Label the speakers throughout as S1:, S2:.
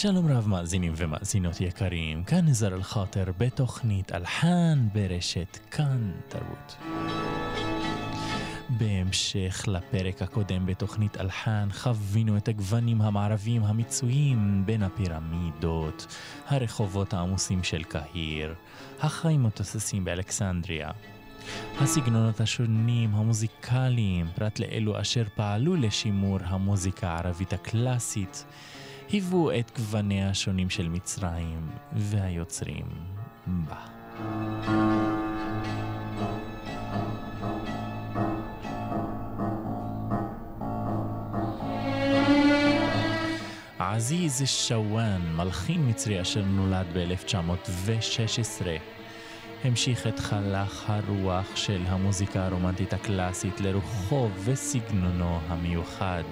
S1: שלום רב מאזינים ומאזינות יקרים, כאן נזר אל-חאטר בתוכנית אלחן ברשת כאן תרבות. בהמשך לפרק הקודם בתוכנית אלחן חווינו את הגוונים המערביים המצויים בין הפירמידות, הרחובות העמוסים של קהיר, החיים התוססים באלכסנדריה. הסגנונות השונים המוזיקליים, פרט לאלו אשר פעלו לשימור המוזיקה הערבית הקלאסית, היוו את גווניה השונים של מצרים והיוצרים בה. עזיז שוואן, מלחין מצרי אשר נולד ב-1916, המשיך את חלך הרוח של המוזיקה הרומנטית הקלאסית לרוחו וסגנונו המיוחד.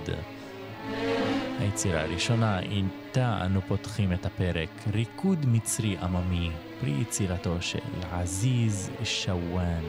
S1: היצירה הראשונה, איתה אנו פותחים את הפרק, ריקוד מצרי עממי, פרי יצירתו של עזיז שוואן.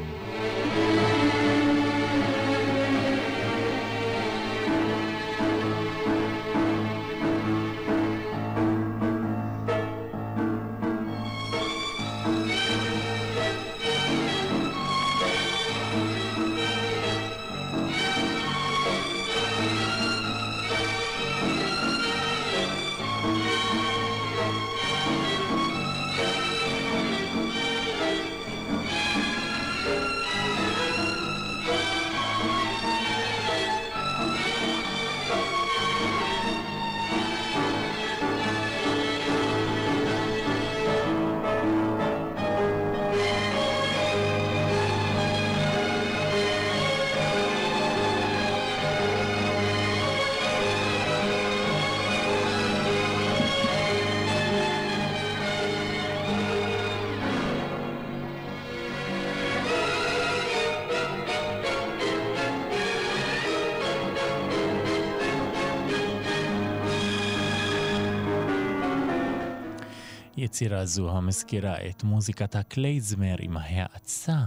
S1: יצירה זו המזכירה את מוזיקת הקלייזמר עם ההאצה,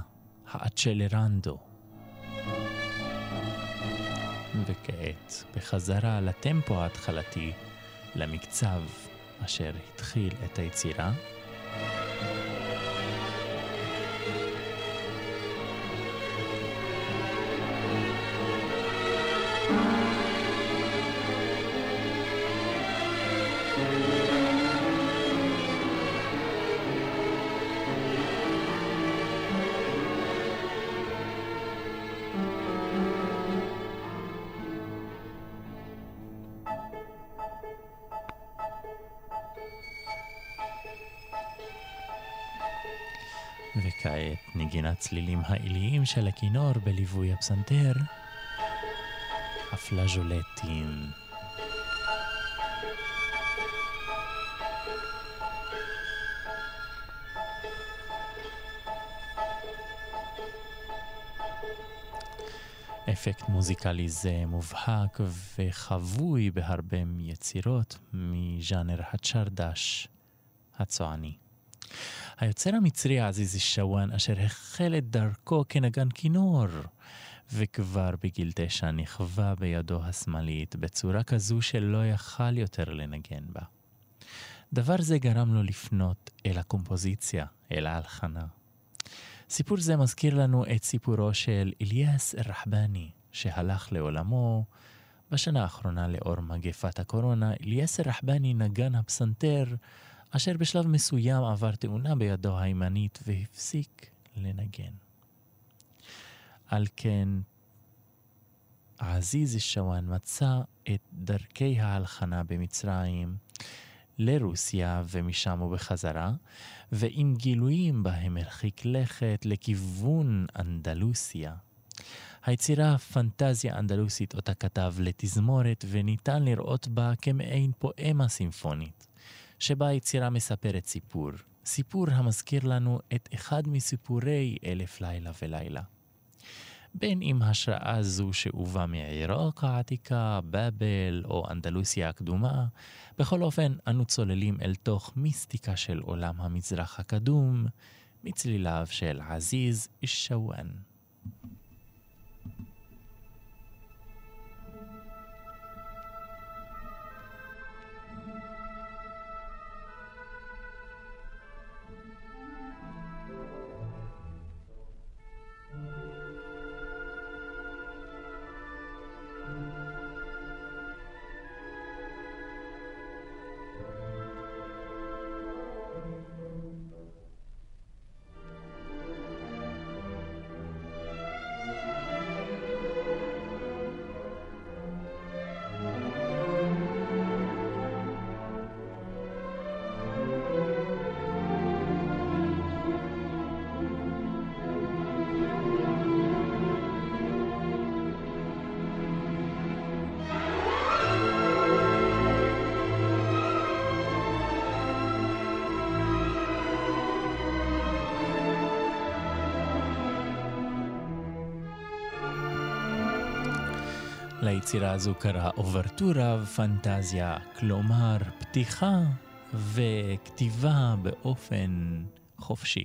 S1: האצ'לרנדו. וכעת, בחזרה לטמפו ההתחלתי, למקצב אשר התחיל את היצירה. של הכינור בליווי הפסנתר, הפלאז'ולטים. אפקט מוזיקלי זה מובהק וחבוי בהרבה מיצירות מז'אנר הצ'רדש הצועני. היוצר המצרי עזיז שוואן, אשר החל את דרכו כנגן כינור, וכבר בגיל תשע נכווה בידו השמאלית בצורה כזו שלא יכל יותר לנגן בה. דבר זה גרם לו לפנות אל הקומפוזיציה, אל ההלחנה. סיפור זה מזכיר לנו את סיפורו של אליאס אל-רחבני, שהלך לעולמו בשנה האחרונה לאור מגפת הקורונה. אליאס אל-רחבני נגן הפסנתר אשר בשלב מסוים עבר תאונה בידו הימנית והפסיק לנגן. על כן, עזיז שוואן מצא את דרכי ההלחנה במצרים לרוסיה ומשם ובחזרה, ועם גילויים בהם הרחיק לכת לכיוון אנדלוסיה. היצירה פנטזיה אנדלוסית אותה כתב לתזמורת וניתן לראות בה כמעין פואמה סימפונית. שבה היצירה מספרת סיפור, סיפור המזכיר לנו את אחד מסיפורי אלף לילה ולילה. בין אם השראה זו שאובה מעיראק העתיקה, באבל או אנדלוסיה הקדומה, בכל אופן אנו צוללים אל תוך מיסטיקה של עולם המזרח הקדום, מצליליו של עזיז שוואן. ליצירה הזו קרא אוברטורה ופנטזיה, כלומר פתיחה וכתיבה באופן חופשי.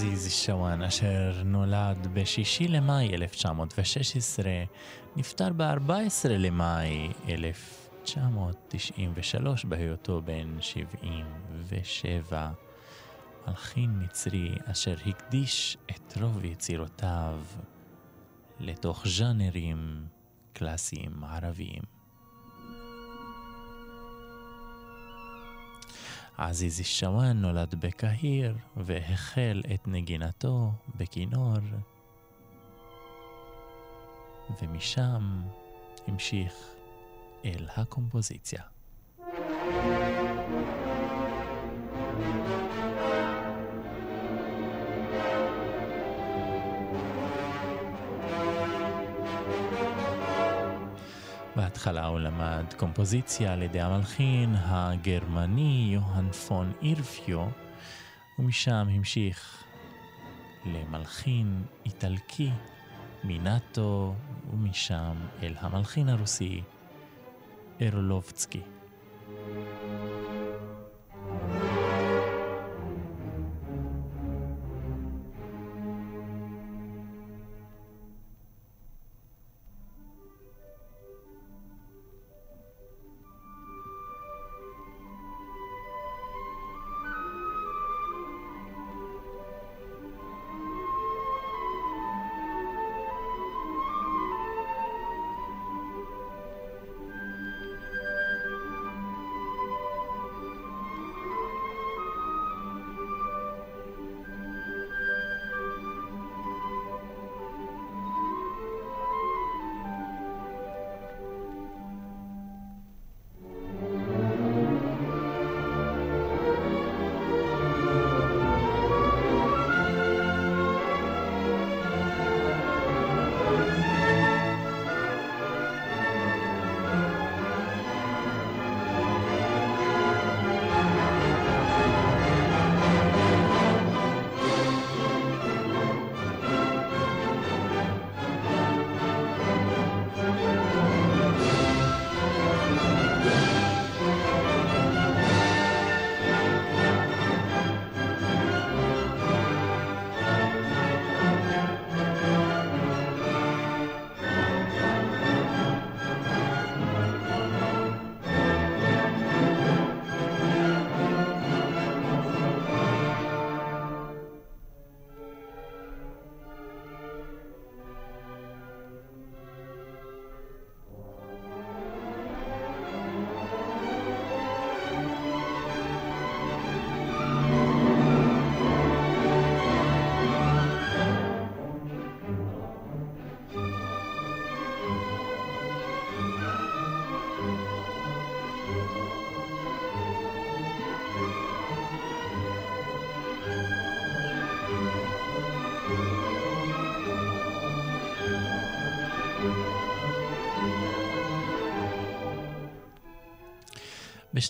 S1: עזיז שוואן, אשר נולד ב-6 למאי 1916, נפטר ב-14 למאי 1993 בהיותו בן 77. מלחין מצרי אשר הקדיש את רוב יצירותיו לתוך ז'אנרים קלאסיים ערביים. עזיז שוואן נולד בקהיר והחל את נגינתו בכינור, ומשם המשיך אל הקומפוזיציה. בהתחלה הוא למד קומפוזיציה על ידי המלחין הגרמני יוהאן פון אירפיו, ומשם המשיך למלחין איטלקי מנאטו, ומשם אל המלחין הרוסי ארולובצקי.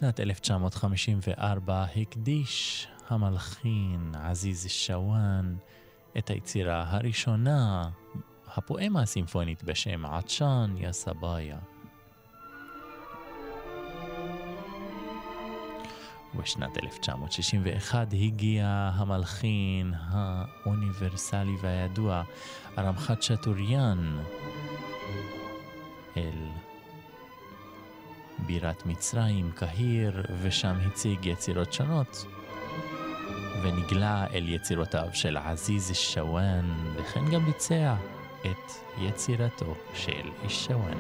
S1: בשנת 1954 הקדיש המלחין עזיז שוואן את היצירה הראשונה, הפואמה הסימפונית בשם עטשן יא סבאיה. ובשנת 1961 הגיע המלחין האוניברסלי והידוע, הרמח"ט שטוריאן, אל בירת מצרים, קהיר, ושם הציג יצירות שונות, ונגלה אל יצירותיו של עזיז שוואן, וכן גם ביצע את יצירתו של שוואן.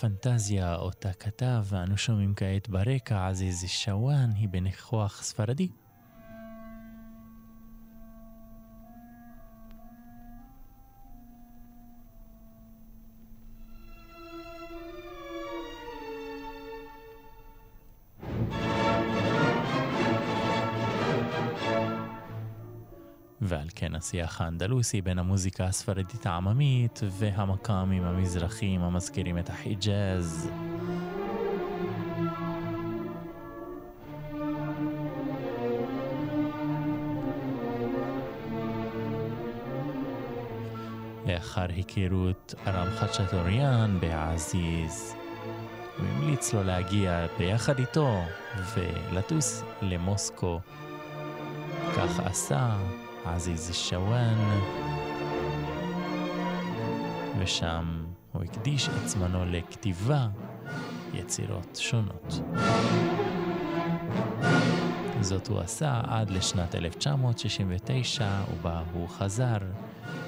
S1: הפנטזיה אותה כתב ואנו שומעים כעת ברקע עזיז שוואן היא בניחוח ספרדי. כן השיח האנדלוסי בין המוזיקה הספרדית העממית והמקאמים המזרחיים המזכירים את החיג'אז. לאחר היכרות ארם חצ'טוריאן בעזיז, הוא המליץ לו להגיע ביחד איתו ולטוס למוסקו. כך עשה, עזיז שוואן, ושם הוא הקדיש את זמנו לכתיבה יצירות שונות. זאת הוא עשה עד לשנת 1969, ובה הוא חזר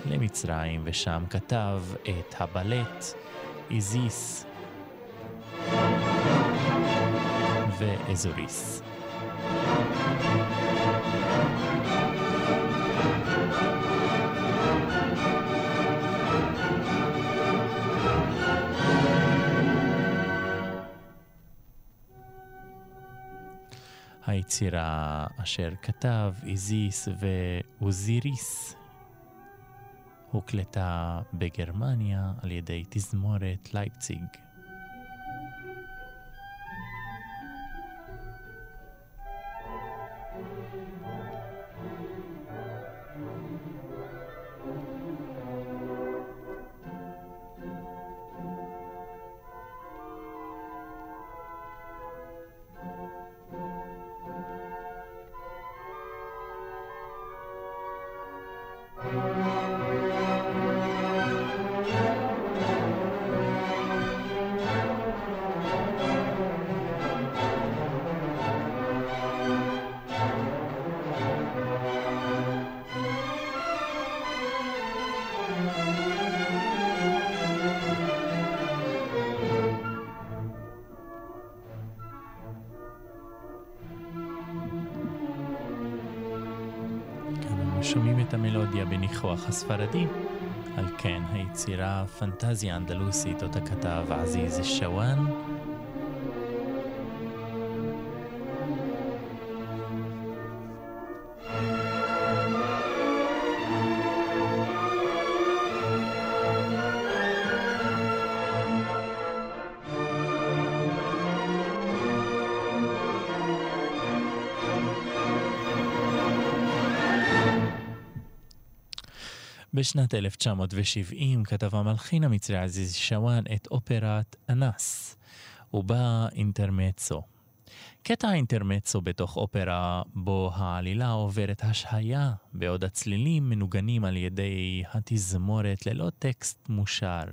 S1: למצרים, ושם כתב את הבלט איזיס ואזוריס. היצירה אשר כתב איזיס ואוזיריס הוקלטה בגרמניה על ידי תזמורת לייפציג. בניחוח הספרדי. על כן היצירה פנטזיה אנדלוסית אותה כתב עזיז שוואן בשנת 1970 כתב המלחין המצרי עזיז שוואן את אופרת אנס, ובה אינטרמצו. קטע האינטרמצו בתוך אופרה בו העלילה עוברת השהיה, בעוד הצלילים מנוגנים על ידי התזמורת ללא טקסט מושר.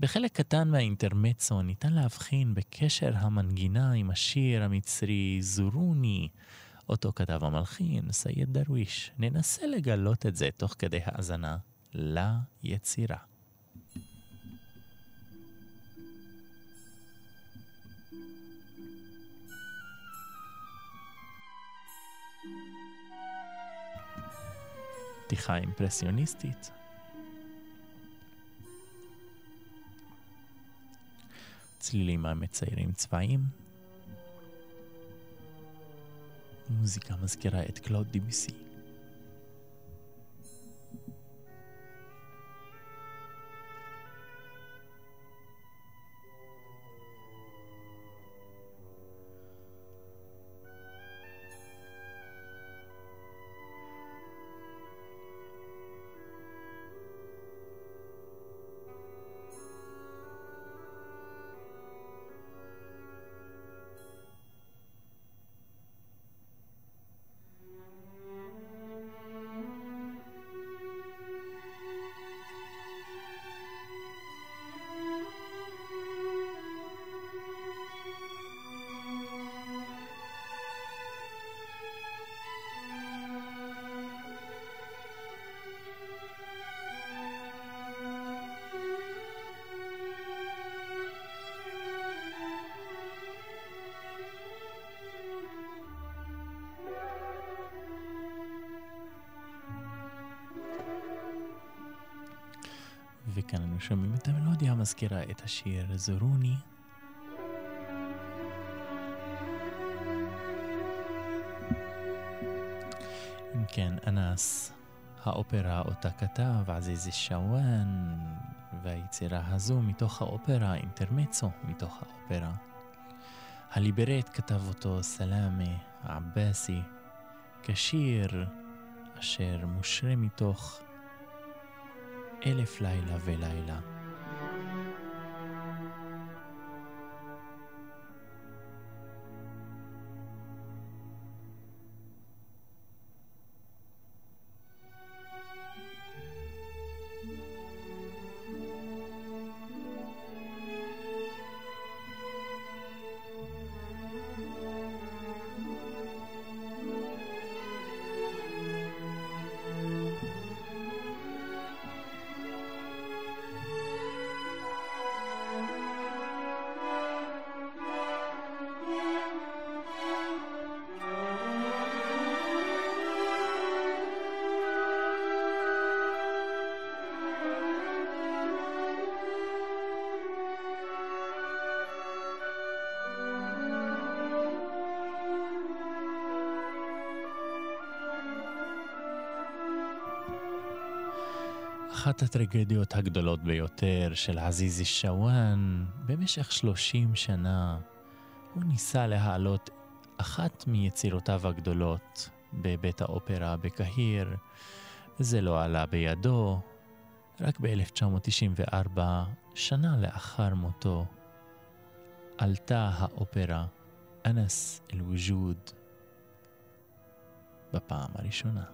S1: בחלק קטן מהאינטרמצו ניתן להבחין בקשר המנגינה עם השיר המצרי זורוני, אותו כתב המלחין, סייד דרוויש. ננסה לגלות את זה תוך כדי האזנה ליצירה. פתיחה אימפרסיוניסטית. צלילים המציירים צבעים. מוזיקה מזכירה את קלוד דיביסי. המזכירה את השיר זורוני. אם כן, אנס, האופרה אותה כתב עזיז שוואן, והיצירה הזו מתוך האופרה, אינטרמצו מתוך האופרה. הליברט כתב אותו סלאמה עבאסי כשיר אשר מושרה מתוך אלף לילה ולילה. הטרגדיות הגדולות ביותר של עזיזי שוואן, במשך שלושים שנה הוא ניסה להעלות אחת מיצירותיו הגדולות בבית האופרה בקהיר, וזה לא עלה בידו. רק ב-1994, שנה לאחר מותו, עלתה האופרה אנס אל-וג'וד בפעם הראשונה.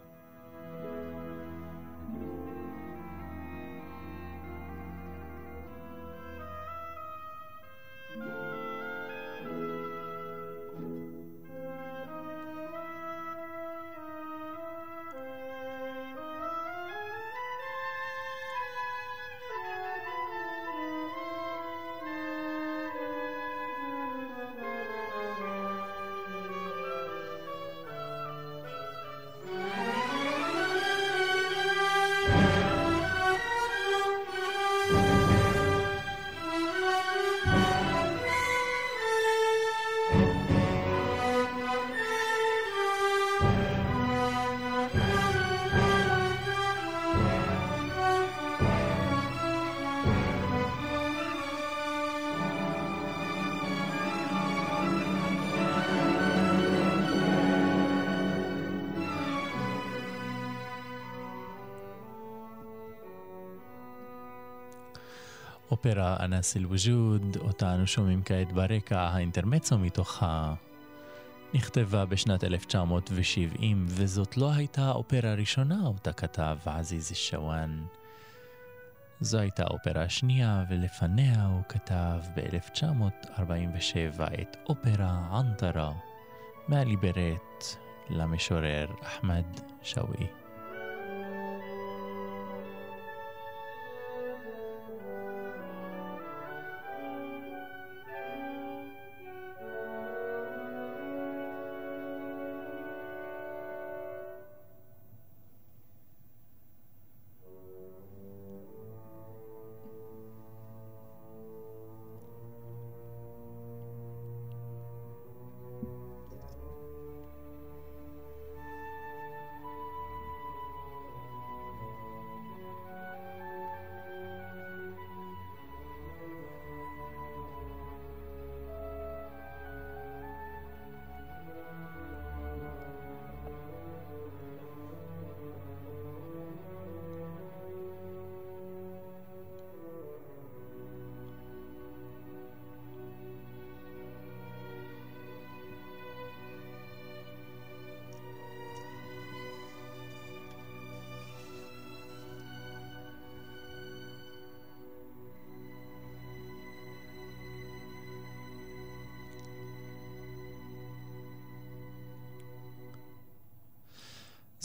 S1: אופרה אנס אל-וג'וד, אותה אנו שומעים כעת ברקע, האינטרמצו מתוכה נכתבה בשנת 1970, וזאת לא הייתה האופרה הראשונה אותה כתב עזיז שוואן. זו הייתה האופרה השנייה, ולפניה הוא כתב ב-1947 את אופרה ענטרה, מהליברט למשורר אחמד שאווי.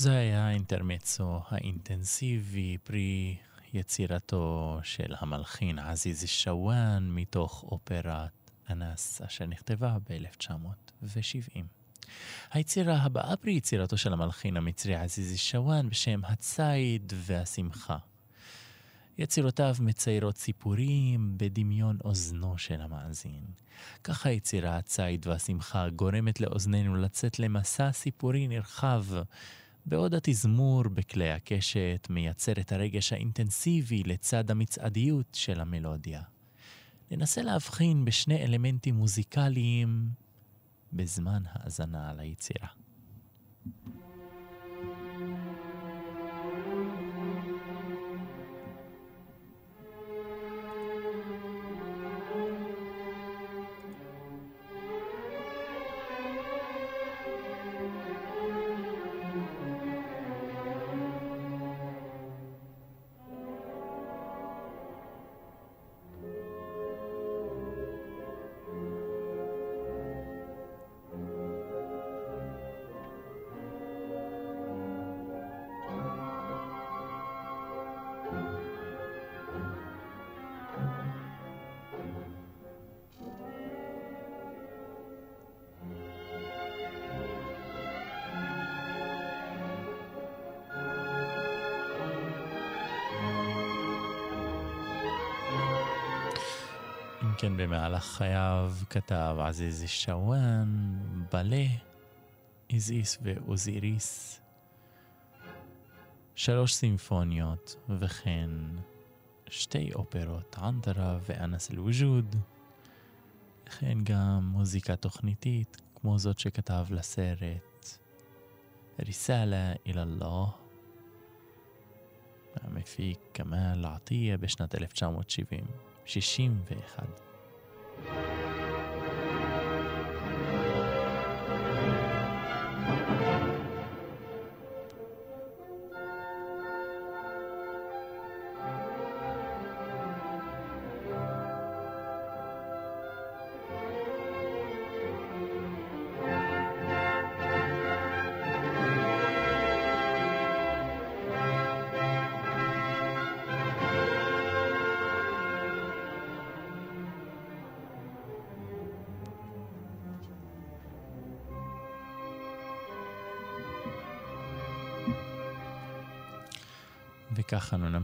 S1: זה היה האינטרמצו האינטנסיבי פרי יצירתו של המלחין עזיז שוואן מתוך אופרת אנס אשר נכתבה ב-1970. היצירה הבאה פרי יצירתו של המלחין המצרי עזיז שוואן בשם הציד והשמחה. יצירותיו מציירות סיפורים בדמיון אוזנו של המאזין. ככה יצירה הציד והשמחה גורמת לאוזנינו לצאת למסע סיפורי נרחב, בעוד התזמור בכלי הקשת מייצר את הרגש האינטנסיבי לצד המצעדיות של המלודיה. ננסה להבחין בשני אלמנטים מוזיקליים בזמן האזנה על כן במהלך חייו כתב עזיז שוואן, בלה, איזיס ואוזיריס, שלוש סימפוניות וכן שתי אופרות, ענטרה ואנס אל-וג'וד, וכן גם מוזיקה תוכניתית כמו זאת שכתב לסרט ריסאלה אל אללה המפיק כמאל עטיה בשנת 1970, 61. וכך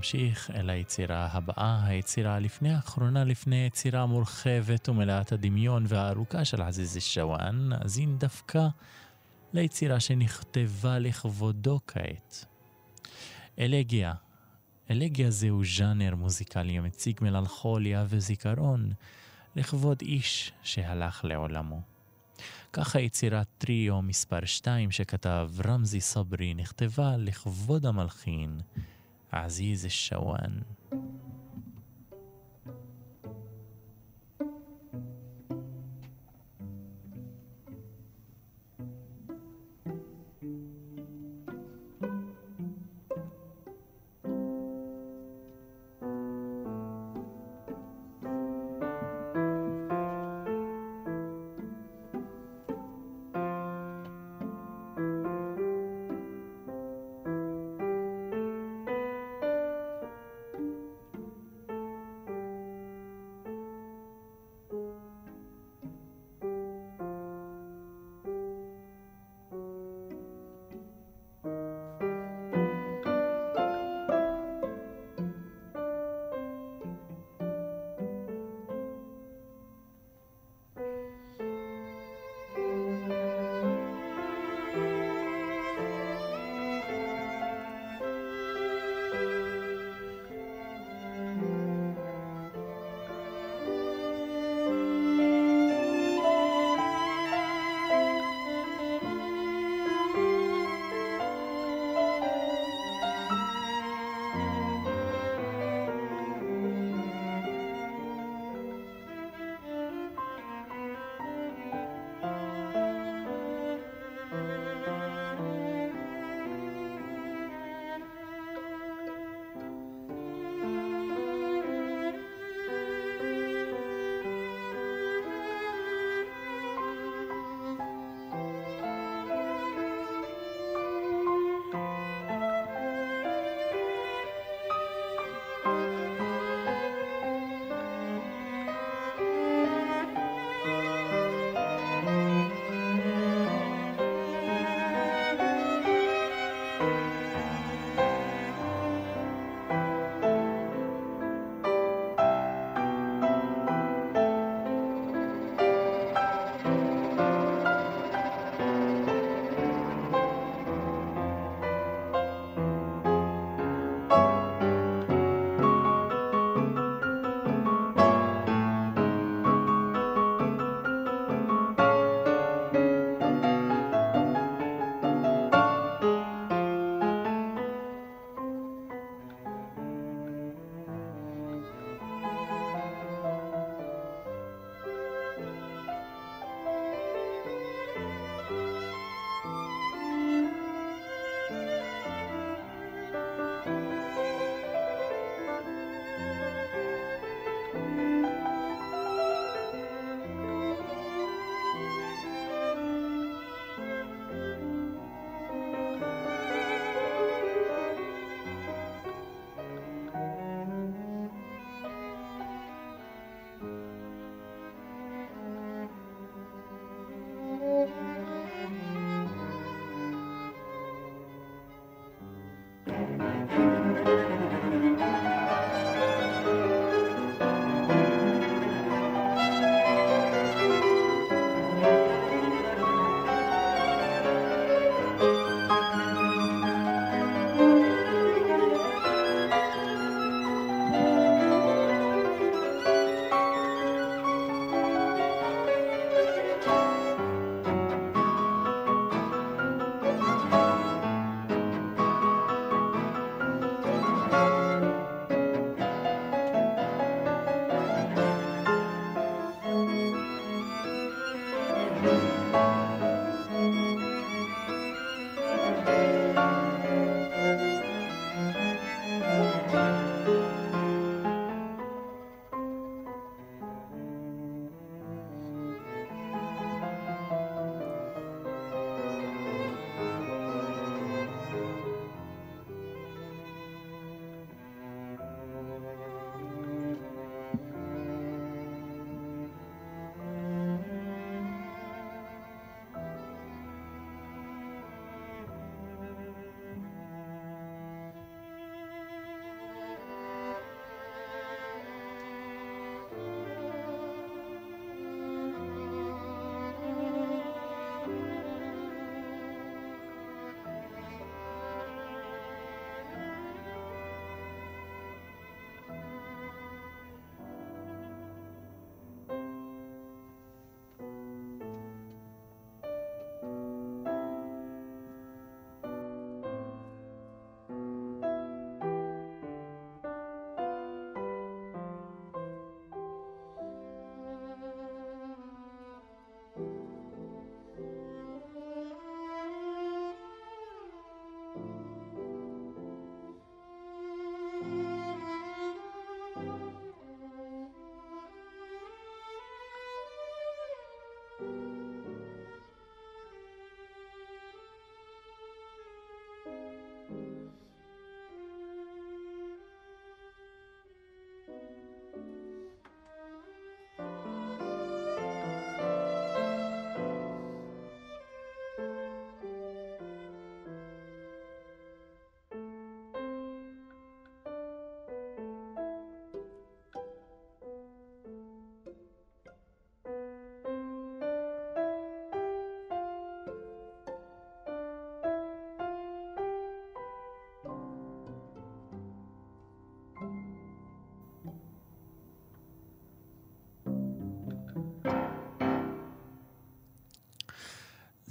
S1: אנו נמשיך אל היצירה הבאה, היצירה לפני האחרונה, לפני יצירה מורחבת ומלאת הדמיון והארוכה של עזיז שוואן, נאזין דווקא ליצירה שנכתבה לכבודו כעת. אלגיה. אלגיה זהו ז'אנר מוזיקלי המציג מלנכוליה וזיכרון לכבוד איש שהלך לעולמו. ככה יצירת טריו מספר 2 שכתב רמזי סברי נכתבה לכבוד המלחין عزيز الشوان.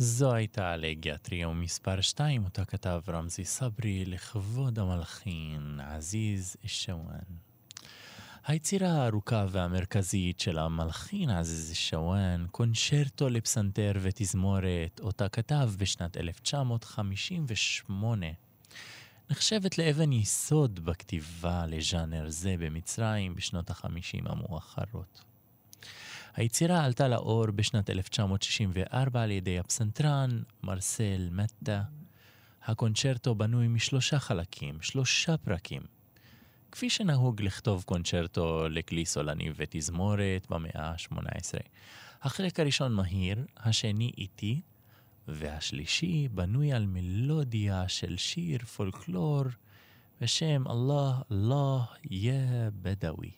S1: זו הייתה אלגיה טריו מספר 2, אותה כתב רמזי סברי לכבוד המלחין עזיז שוואן. היצירה הארוכה והמרכזית של המלחין עזיז שוואן, קונצ'רטו לפסנתר ותזמורת, אותה כתב בשנת 1958, נחשבת לאבן יסוד בכתיבה לז'אנר זה במצרים בשנות החמישים המאוחרות. היצירה עלתה לאור בשנת 1964 על ידי הפסנתרן מרסל מטה. הקונצ'רטו בנוי משלושה חלקים, שלושה פרקים. כפי שנהוג לכתוב קונצ'רטו לכלי סולני ותזמורת במאה ה-18. החלק הראשון מהיר, השני איטי, והשלישי בנוי על מלודיה של שיר פולקלור בשם אללה, אללה, יא בדאווי.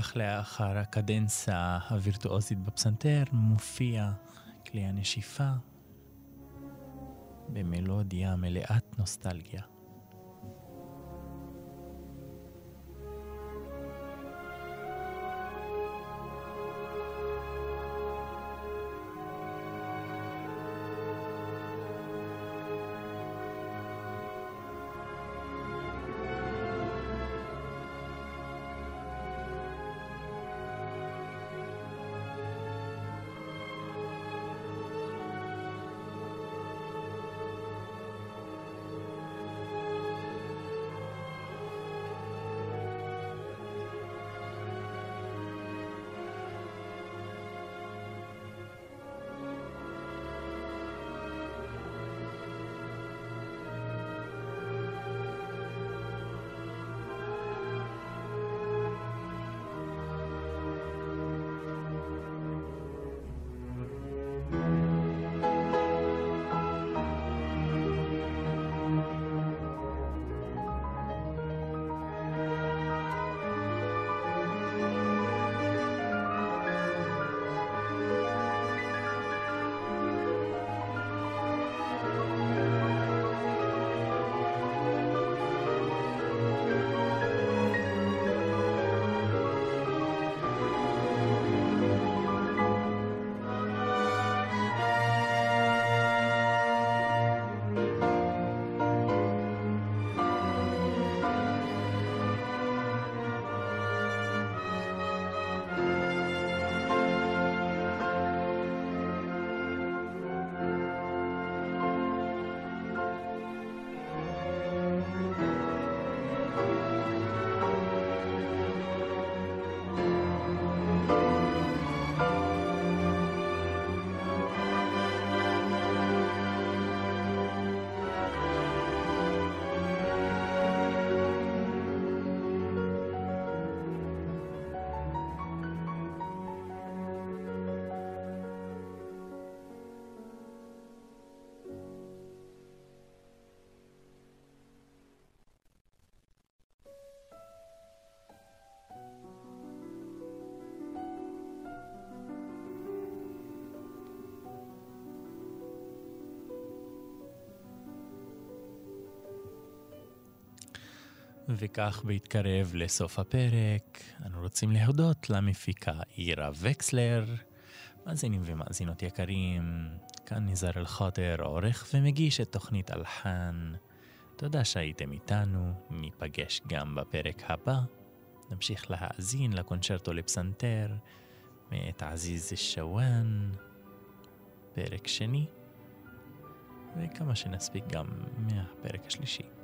S1: כך לאחר הקדנסה הווירטואוזית בפסנתר מופיע כלי הנשיפה במלודיה מלאת נוסטלגיה. וכך בהתקרב לסוף הפרק, אנו רוצים להודות למפיקה אירה וקסלר. מאזינים ומאזינות יקרים, כאן ניזר אל-חוטר, עורך ומגיש את תוכנית אלחן. תודה שהייתם איתנו, ניפגש גם בפרק הבא. נמשיך להאזין לקונצ'רטו לפסנתר מאת עזיז שוואן, פרק שני, וכמה שנספיק גם מהפרק השלישי.